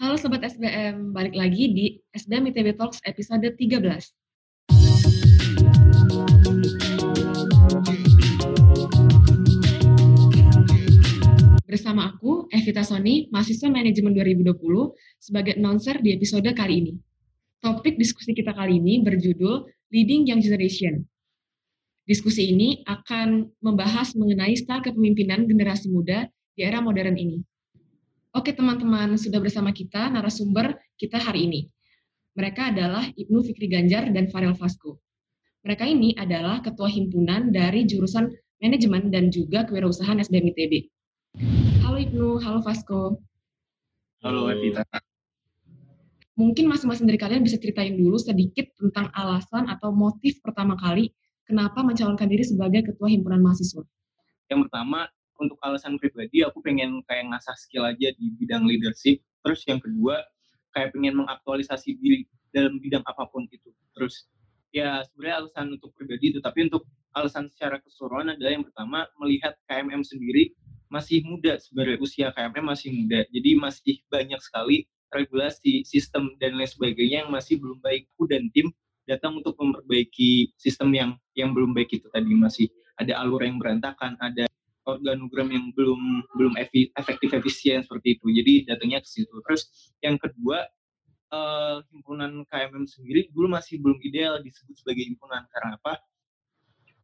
Halo Sobat SBM, balik lagi di SBM ITB Talks episode 13. Bersama aku, Evita Sony, mahasiswa manajemen 2020, sebagai announcer di episode kali ini. Topik diskusi kita kali ini berjudul Leading Young Generation. Diskusi ini akan membahas mengenai style kepemimpinan generasi muda di era modern ini. Oke teman-teman, sudah bersama kita narasumber kita hari ini. Mereka adalah Ibnu Fikri Ganjar dan Farel Vasco. Mereka ini adalah ketua himpunan dari jurusan manajemen dan juga kewirausahaan SBM ITB. Halo Ibnu, halo Vasco. Halo Evita. Mungkin masing-masing dari kalian bisa ceritain dulu sedikit tentang alasan atau motif pertama kali kenapa mencalonkan diri sebagai ketua himpunan mahasiswa. Yang pertama, untuk alasan pribadi aku pengen kayak ngasah skill aja di bidang leadership. Terus yang kedua kayak pengen mengaktualisasi diri dalam bidang apa pun itu. Terus ya sebenarnya alasan untuk pribadi itu tapi untuk alasan secara keseluruhan adalah yang pertama melihat KMM sendiri masih muda sebenarnya usia KMM masih muda. Jadi masih banyak sekali regulasi sistem dan lain sebagainya yang masih belum baik. Aku dan tim datang untuk memperbaiki sistem yang yang belum baik itu tadi. Masih ada alur yang berantakan ada organogram yang belum belum efektif efisien seperti itu. Jadi datangnya ke situ. Terus yang kedua uh, himpunan KMM sendiri dulu masih belum ideal disebut sebagai himpunan karena apa?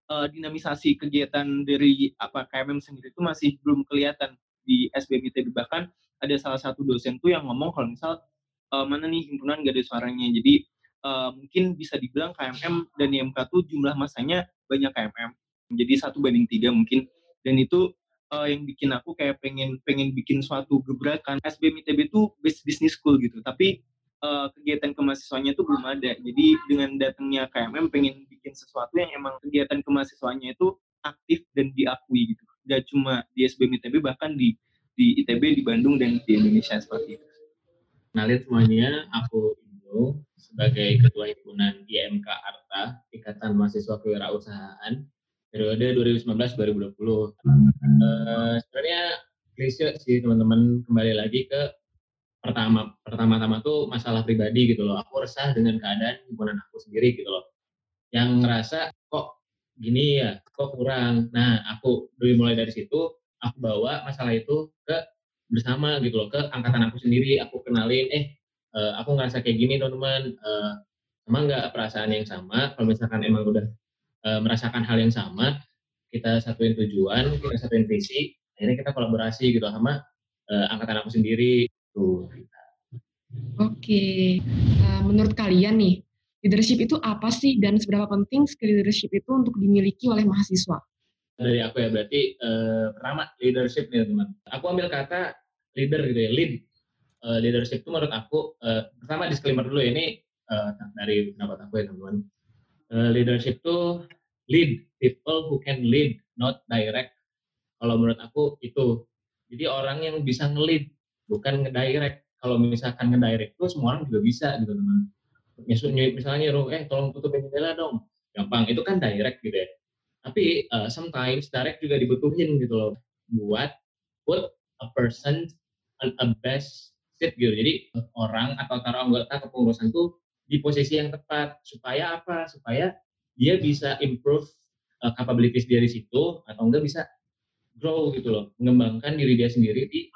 Uh, dinamisasi kegiatan dari apa KMM sendiri itu masih belum kelihatan di SBMIT bahkan ada salah satu dosen tuh yang ngomong kalau misal uh, mana nih himpunan gak ada suaranya jadi uh, mungkin bisa dibilang KMM dan IMK tuh jumlah masanya banyak KMM jadi satu banding tiga mungkin dan itu uh, yang bikin aku kayak pengen pengen bikin suatu gebrakan. SBM ITB itu best business school gitu tapi uh, kegiatan kemahasiswanya itu belum ada. Jadi dengan datangnya KMM pengen bikin sesuatu yang emang kegiatan kemahasiswanya itu aktif dan diakui gitu. Gak cuma di SBM ITB bahkan di di ITB di Bandung dan di Indonesia seperti itu. Kenalin semuanya, aku Indo sebagai Ketua Himpunan IMK Arta, Ikatan Mahasiswa Kewirausahaan periode 2019-2020. Uh, sebenarnya klise sih teman-teman kembali lagi ke pertama pertama-tama tuh masalah pribadi gitu loh. Aku resah dengan keadaan himpunan aku sendiri gitu loh. Yang ngerasa kok gini ya, kok kurang. Nah, aku dari mulai dari situ aku bawa masalah itu ke bersama gitu loh ke angkatan aku sendiri. Aku kenalin, eh uh, aku ngerasa kayak gini teman-teman. Uh, emang nggak perasaan yang sama? Kalau misalkan emang udah e, merasakan hal yang sama, kita satuin tujuan, kita satuin visi, akhirnya kita kolaborasi gitu sama e, angkatan aku sendiri. Tuh. Oke, uh, menurut kalian nih, leadership itu apa sih dan seberapa penting skill leadership itu untuk dimiliki oleh mahasiswa? Dari aku ya, berarti uh, pertama leadership nih teman. Aku ambil kata leader gitu ya, lead. Uh, leadership itu menurut aku, uh, pertama disclaimer dulu ya, ini uh, dari pendapat aku ya teman-teman. Uh, leadership itu lead people who can lead not direct. Kalau menurut aku itu. Jadi orang yang bisa nge-lead bukan nge-direct. Kalau misalkan nge-direct itu semua orang juga bisa gitu teman. Misalnya nyuruh eh tolong tutupin jendela dong. Gampang itu kan direct gitu ya. Tapi uh, sometimes direct juga dibutuhin gitu loh. Buat put a person on a best seat gitu. Jadi orang atau taruh anggota kepengurusan tuh di posisi yang tepat supaya apa supaya dia bisa improve uh, capabilities dia di situ atau enggak bisa grow gitu loh, mengembangkan diri dia sendiri di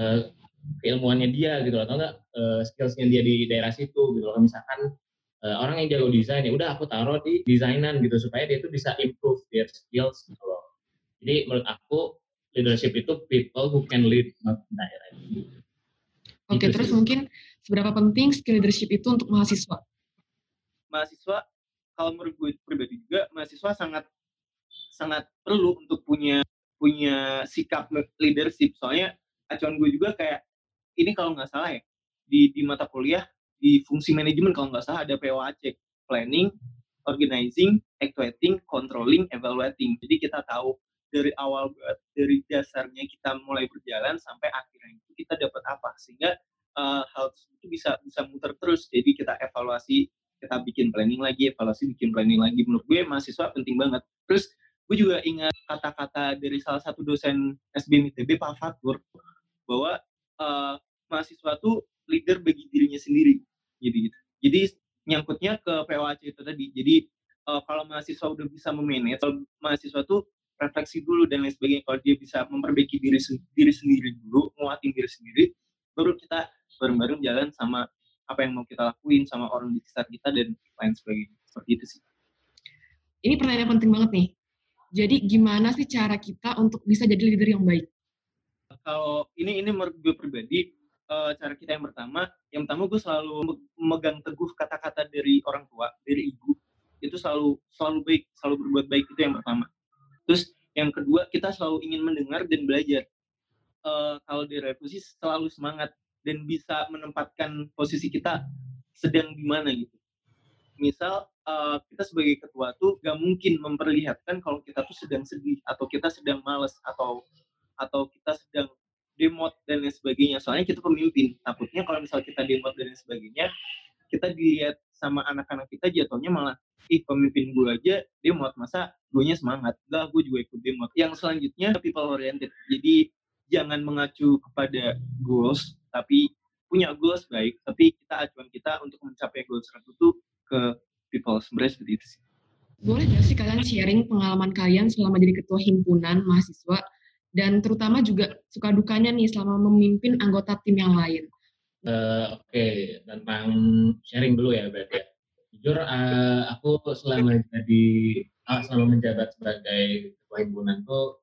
uh, keilmuannya dia gitu loh, atau enggak uh, skillsnya dia di daerah situ gitu loh. Misalkan uh, orang yang jago desain ya udah aku taruh di desainan gitu supaya dia itu bisa improve their skills gitu loh. Jadi menurut aku leadership itu people who can lead not direct. Oke, okay, gitu terus sih. mungkin seberapa penting skill leadership itu untuk mahasiswa? Mahasiswa kalau menurut gue pribadi juga mahasiswa sangat sangat perlu untuk punya punya sikap leadership. Soalnya acuan gue juga kayak ini kalau nggak salah ya di di mata kuliah di fungsi manajemen kalau nggak salah ada POAC planning organizing actuating controlling evaluating. Jadi kita tahu dari awal dari dasarnya kita mulai berjalan sampai akhirnya itu kita dapat apa. Sehingga uh, hal itu bisa bisa muter terus jadi kita evaluasi kita bikin planning lagi, evaluasi bikin planning lagi. Menurut gue mahasiswa penting banget. Terus gue juga ingat kata-kata dari salah satu dosen SBM ITB Pak Fatur bahwa uh, mahasiswa tuh leader bagi dirinya sendiri jadi gitu jadi nyangkutnya ke POAC itu tadi jadi uh, kalau mahasiswa udah bisa memanage kalau mahasiswa tuh refleksi dulu dan lain sebagainya kalau dia bisa memperbaiki diri diri sendiri dulu nguatin diri sendiri baru kita bareng-bareng jalan sama apa yang mau kita lakuin sama orang di sekitar kita dan lain sebagainya. Seperti itu sih. Ini pertanyaan penting banget nih. Jadi gimana sih cara kita untuk bisa jadi leader yang baik? Kalau ini ini menurut gue pribadi uh, cara kita yang pertama yang pertama gue selalu memegang teguh kata-kata dari orang tua dari ibu. Itu selalu selalu baik selalu berbuat baik itu yang pertama. Terus yang kedua kita selalu ingin mendengar dan belajar. Uh, kalau di revisi selalu semangat dan bisa menempatkan posisi kita sedang di mana gitu misal uh, kita sebagai ketua tuh gak mungkin memperlihatkan kalau kita tuh sedang sedih atau kita sedang males atau atau kita sedang demot dan lain sebagainya. Soalnya kita pemimpin. Takutnya kalau misal kita demot dan lain sebagainya, kita dilihat sama anak-anak kita jatuhnya malah, ih pemimpin gue aja demot, masa gue nya semangat. Enggak, gue juga ikut demot. Yang selanjutnya people oriented. Jadi jangan mengacu kepada goals, tapi punya goals baik, tapi kita acuan kita untuk mencapai goals itu ke people. Sebenarnya seperti itu sih. Boleh gak sih kalian sharing pengalaman kalian selama jadi ketua himpunan mahasiswa dan terutama juga suka dukanya nih selama memimpin anggota tim yang lain. Uh, Oke, okay. tentang sharing dulu ya berarti. Ya. Jujur, uh, aku selama jadi uh, selama menjabat sebagai ketua himpunan tuh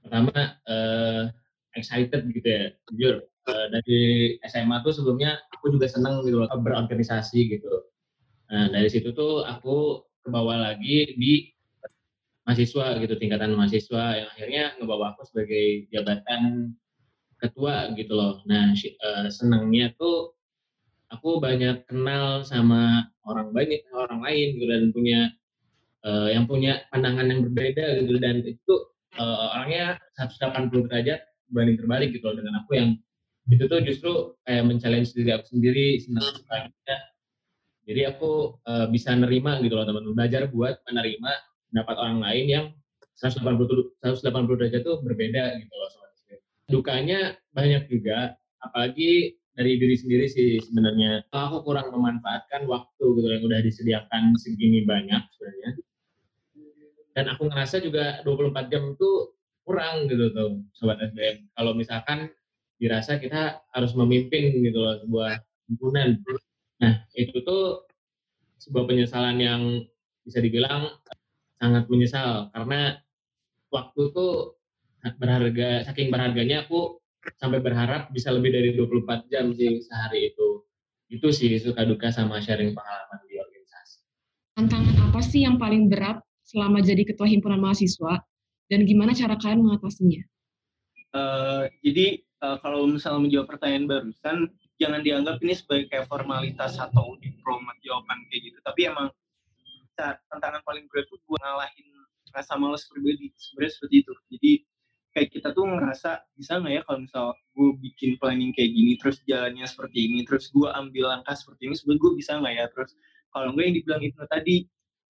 pertama uh, excited gitu ya. Jujur, uh, dari SMA tuh sebelumnya aku juga senang gitu loh berorganisasi gitu. Nah dari situ tuh aku ke bawah lagi di mahasiswa gitu tingkatan mahasiswa yang akhirnya ngebawa aku sebagai jabatan ketua gitu loh. Nah uh, senangnya tuh aku banyak kenal sama orang banyak orang lain gitu dan punya uh, yang punya pandangan yang berbeda gitu dan itu uh, orangnya 180 derajat banding terbalik gitu loh dengan aku yang itu tuh justru kayak men-challenge diri aku sendiri senang sekali jadi aku uh, bisa nerima gitu loh teman-teman belajar buat menerima pendapat orang lain yang 180 180 derajat itu berbeda gitu loh sobat Dukanya banyak juga, apalagi dari diri sendiri sih sebenarnya. Aku kurang memanfaatkan waktu gitu yang udah disediakan segini banyak sebenarnya. Dan aku ngerasa juga 24 jam itu kurang gitu tuh sobat SBM. Kalau misalkan dirasa kita harus memimpin gitu loh sebuah himpunan. Nah, itu tuh sebuah penyesalan yang bisa dibilang sangat menyesal. Karena waktu itu berharga saking berharganya aku sampai berharap bisa lebih dari 24 jam sih sehari itu. Itu sih suka duka sama sharing pengalaman di organisasi. Tantangan apa sih yang paling berat selama jadi ketua himpunan mahasiswa? Dan gimana cara kalian mengatasinya? Uh, jadi uh, kalau misalnya menjawab pertanyaan barusan jangan dianggap ini sebagai kayak formalitas atau diplomat jawaban kayak gitu. Tapi emang tantangan paling berat tuh gue ngalahin rasa malas pribadi. Sebenarnya seperti itu. Jadi kayak kita tuh ngerasa bisa nggak ya kalau misal gue bikin planning kayak gini terus jalannya seperti ini terus gue ambil langkah seperti ini sebenarnya gue bisa nggak ya? Terus kalau gue yang dibilang itu tadi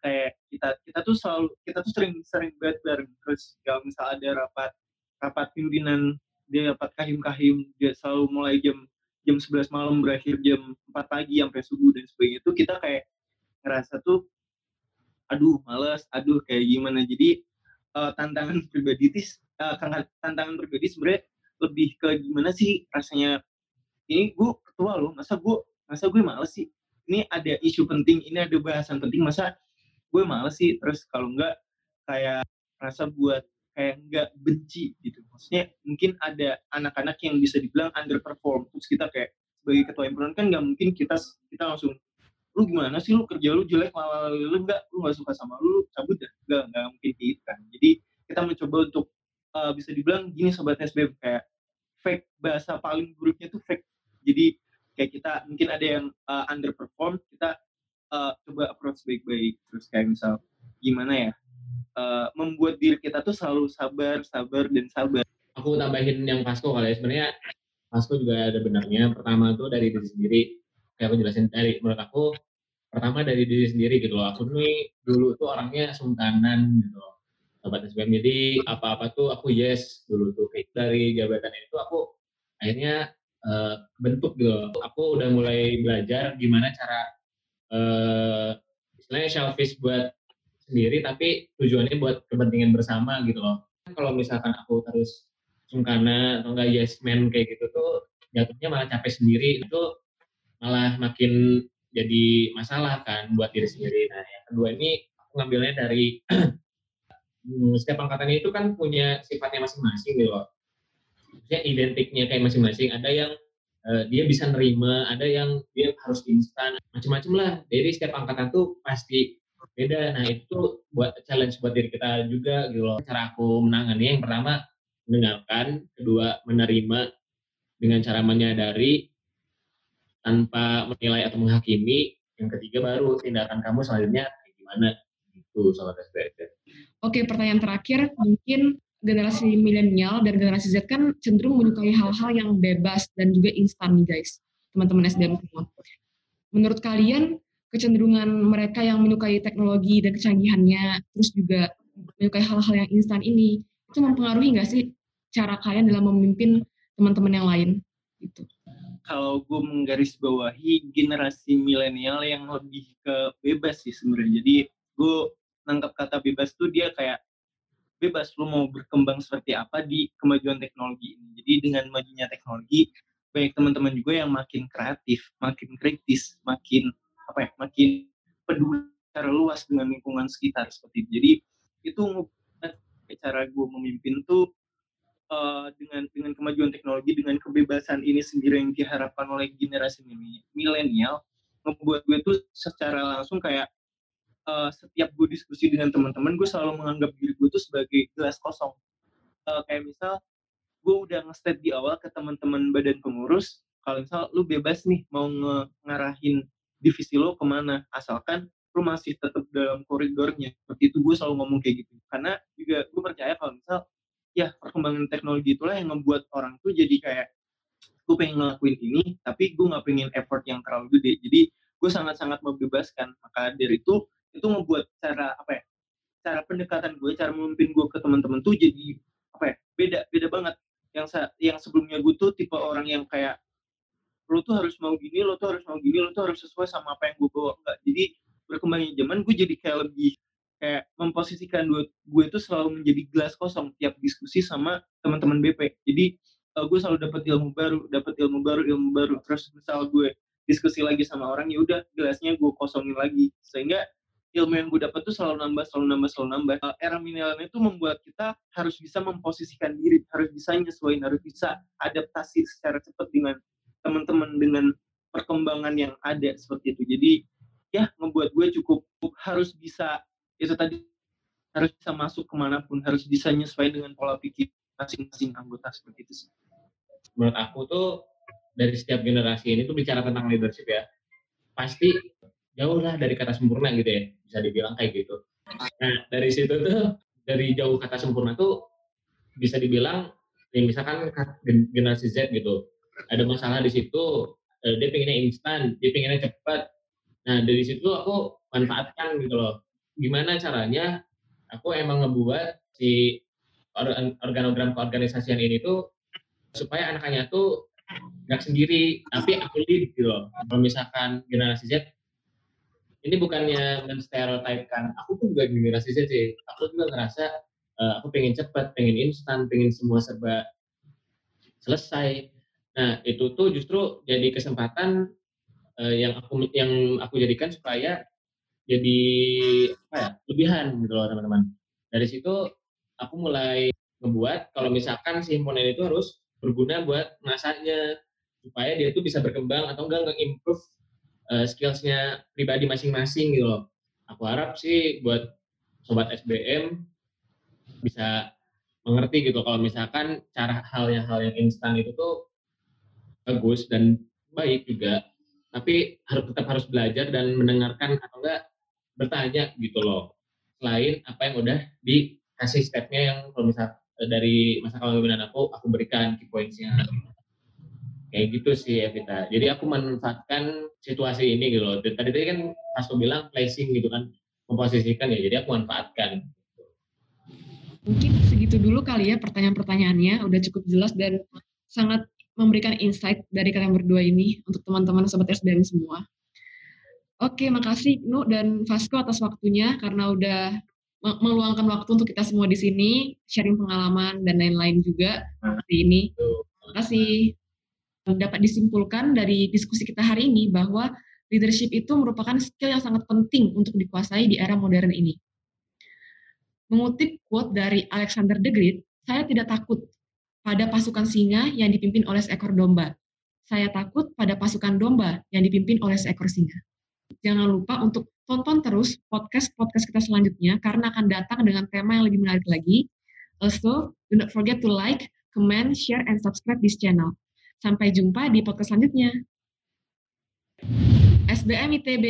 kayak kita kita tuh selalu kita tuh sering sering banget terus kalau misal ada rapat rapat pimpinan dia rapat kahim kahim dia selalu mulai jam jam 11 malam berakhir jam 4 pagi sampai subuh dan sebagainya itu kita kayak ngerasa tuh aduh males aduh kayak gimana? Jadi uh, tantangan pribadi uh, tantangan pribadi sebenarnya lebih ke gimana sih rasanya ini gue ketua loh masa gue masa gue males sih? Ini ada isu penting ini ada bahasan penting masa gue males sih? Terus kalau enggak kayak rasa buat kayak enggak benci gitu. Maksudnya mungkin ada anak-anak yang bisa dibilang underperform. Terus kita kayak sebagai ketua himpunan kan nggak mungkin kita kita langsung lu gimana sih? Lu kerja lu jelek malah lu enggak lu nggak suka sama lu cabut dah. Enggak enggak mungkin gitu kan. Jadi kita mencoba untuk uh, bisa dibilang gini sobat SBM kayak fake bahasa paling buruknya tuh fake. Jadi kayak kita mungkin ada yang uh, underperform kita uh, coba approach baik-baik. Terus kayak misal gimana ya uh, membuat diri kita tuh selalu sabar sabar dan sabar. Aku tambahin yang Pasko kali ya. Sebenarnya Pasko juga ada benarnya. Pertama tuh dari diri sendiri. Kayak aku jelasin dari menurut aku pertama dari diri sendiri gitu loh. Aku nih dulu tuh orangnya sungkanan gitu loh. Sobat SBM jadi apa-apa tuh aku yes dulu tuh. Kayak dari jabatan itu aku akhirnya uh, bentuk gitu. Aku udah mulai belajar gimana cara uh, istilahnya selfish buat sendiri tapi tujuannya buat kepentingan bersama gitu loh. Kalau misalkan aku terus sungkana atau enggak yes man kayak gitu tuh jatuhnya malah capek sendiri itu malah makin jadi masalah kan buat diri sendiri. Nah yang kedua ini aku ngambilnya dari hmm, setiap angkatannya itu kan punya sifatnya masing-masing gitu loh. Maksudnya identiknya kayak masing-masing. Ada yang uh, dia bisa nerima, ada yang dia harus instan, macam-macam lah. Jadi setiap angkatan tuh pasti beda. Nah itu buat challenge buat diri kita juga gitu loh. Cara aku menangani yang pertama mendengarkan, kedua menerima dengan cara menyadari tanpa menilai atau menghakimi, yang ketiga baru tindakan kamu selanjutnya gimana gitu sobat SPSD. Oke, pertanyaan terakhir mungkin generasi milenial dan generasi Z kan cenderung menyukai hal-hal yang bebas dan juga instan nih guys, teman-teman SDM semua. Menurut kalian kecenderungan mereka yang menyukai teknologi dan kecanggihannya, terus juga menyukai hal-hal yang instan ini, itu mempengaruhi nggak sih cara kalian dalam memimpin teman-teman yang lain? Gitu. Kalau gue menggarisbawahi generasi milenial yang lebih ke bebas sih sebenarnya. Jadi gue nangkap kata bebas tuh dia kayak bebas lu mau berkembang seperti apa di kemajuan teknologi ini. Jadi dengan majunya teknologi banyak teman-teman juga yang makin kreatif, makin kritis, makin apa ya makin peduli secara luas dengan lingkungan sekitar seperti itu. Jadi itu cara gue memimpin tuh uh, dengan dengan kemajuan teknologi dengan kebebasan ini sendiri yang diharapkan oleh generasi milenial ngebuat gue tuh secara langsung kayak uh, setiap gue diskusi dengan teman-teman gue selalu menganggap diri gue tuh sebagai gelas kosong uh, kayak misal gue udah nge di awal ke teman-teman badan pengurus kalau misal lu bebas nih mau ngarahin divisi lo ke mana. Asalkan lu masih tetap dalam koridornya. Seperti itu gue selalu ngomong kayak gitu. Karena juga gue percaya kalau misal ya perkembangan teknologi itulah yang membuat orang tuh jadi kayak gue pengen ngelakuin ini tapi gue nggak pengen effort yang terlalu gede. Jadi gue sangat-sangat membebaskan. Maka dari itu itu membuat cara apa ya cara pendekatan gue cara memimpin gue ke teman-teman tuh jadi apa ya beda beda banget. Yang yang sebelumnya gue tuh tipe orang yang kayak lo tuh harus mau gini, lo tuh harus mau gini, lo tuh harus sesuai sama apa yang gue bawa. Enggak. Jadi berkembangnya zaman gue jadi kayak lebih kayak memposisikan gue gue itu selalu menjadi gelas kosong tiap diskusi sama teman-teman BP. Jadi uh, gue selalu dapat ilmu baru, dapat ilmu baru, ilmu baru. Terus misal gue diskusi lagi sama orang ya udah gelasnya gue kosongin lagi sehingga ilmu yang gue dapat tuh selalu nambah, selalu nambah, selalu nambah. Uh, era milenial itu membuat kita harus bisa memposisikan diri, harus bisa nyesuaiin, harus bisa adaptasi secara cepat dengan teman-teman dengan perkembangan yang ada seperti itu. Jadi ya membuat gue cukup harus bisa itu tadi harus bisa masuk ke mana pun, harus bisa nyesuai dengan pola pikir masing-masing anggota seperti itu sih. Menurut aku tuh dari setiap generasi ini tuh bicara tentang leadership ya, pasti jauh lah dari kata sempurna gitu ya, bisa dibilang kayak gitu. Nah dari situ tuh dari jauh kata sempurna tuh bisa dibilang ya misalkan generasi Z gitu ada masalah di situ uh, dia pengennya instan dia pengennya cepat. Nah dari situ aku manfaatkan gitu loh. Gimana caranya aku emang ngebuat si organogram keorganisasian ini tuh supaya anak-anaknya tuh nggak sendiri tapi aku lead gitu loh. Kalau misalkan generasi Z ini bukannya menstereotipkan aku tuh juga generasi Z sih. Aku juga ngerasa uh, aku pengen cepat pengen instan pengen semua serba selesai Nah, itu tuh justru jadi kesempatan uh, yang aku yang aku jadikan supaya jadi apa ya, lebihan gitu loh teman-teman. Dari situ aku mulai ngebuat kalau misalkan si himpunan itu harus berguna buat masanya supaya dia tuh bisa berkembang atau enggak nge-improve uh, skillsnya pribadi masing-masing gitu loh. Aku harap sih buat sobat SBM bisa mengerti gitu kalau misalkan cara hal yang hal yang instan itu tuh bagus dan baik juga. Tapi harus tetap harus belajar dan mendengarkan atau enggak bertanya gitu loh. Selain apa yang udah dikasih stepnya yang kalau misal eh, dari masa kepemimpinan aku aku berikan key pointsnya. Kayak gitu sih Evita. Jadi aku memanfaatkan situasi ini gitu loh. Tadi tadi kan aku bilang placing gitu kan memposisikan ya. Jadi aku manfaatkan. Mungkin segitu dulu kali ya pertanyaan-pertanyaannya. Udah cukup jelas dan sangat memberikan insight dari kalian berdua ini untuk teman-teman sobat SBM semua. Oke, makasih Nu dan Vasco atas waktunya karena udah meluangkan waktu untuk kita semua di sini, sharing pengalaman dan lain-lain juga seperti ini. Terima kasih. Dapat disimpulkan dari diskusi kita hari ini bahwa leadership itu merupakan skill yang sangat penting untuk dikuasai di era modern ini. Mengutip quote dari Alexander the Great, saya tidak takut pada pasukan singa yang dipimpin oleh seekor domba. Saya takut pada pasukan domba yang dipimpin oleh seekor singa. Jangan lupa untuk tonton terus podcast-podcast kita selanjutnya karena akan datang dengan tema yang lebih menarik lagi. Also, do not forget to like, comment, share, and subscribe this channel. Sampai jumpa di podcast selanjutnya. SBM ITB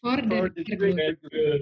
for the, for the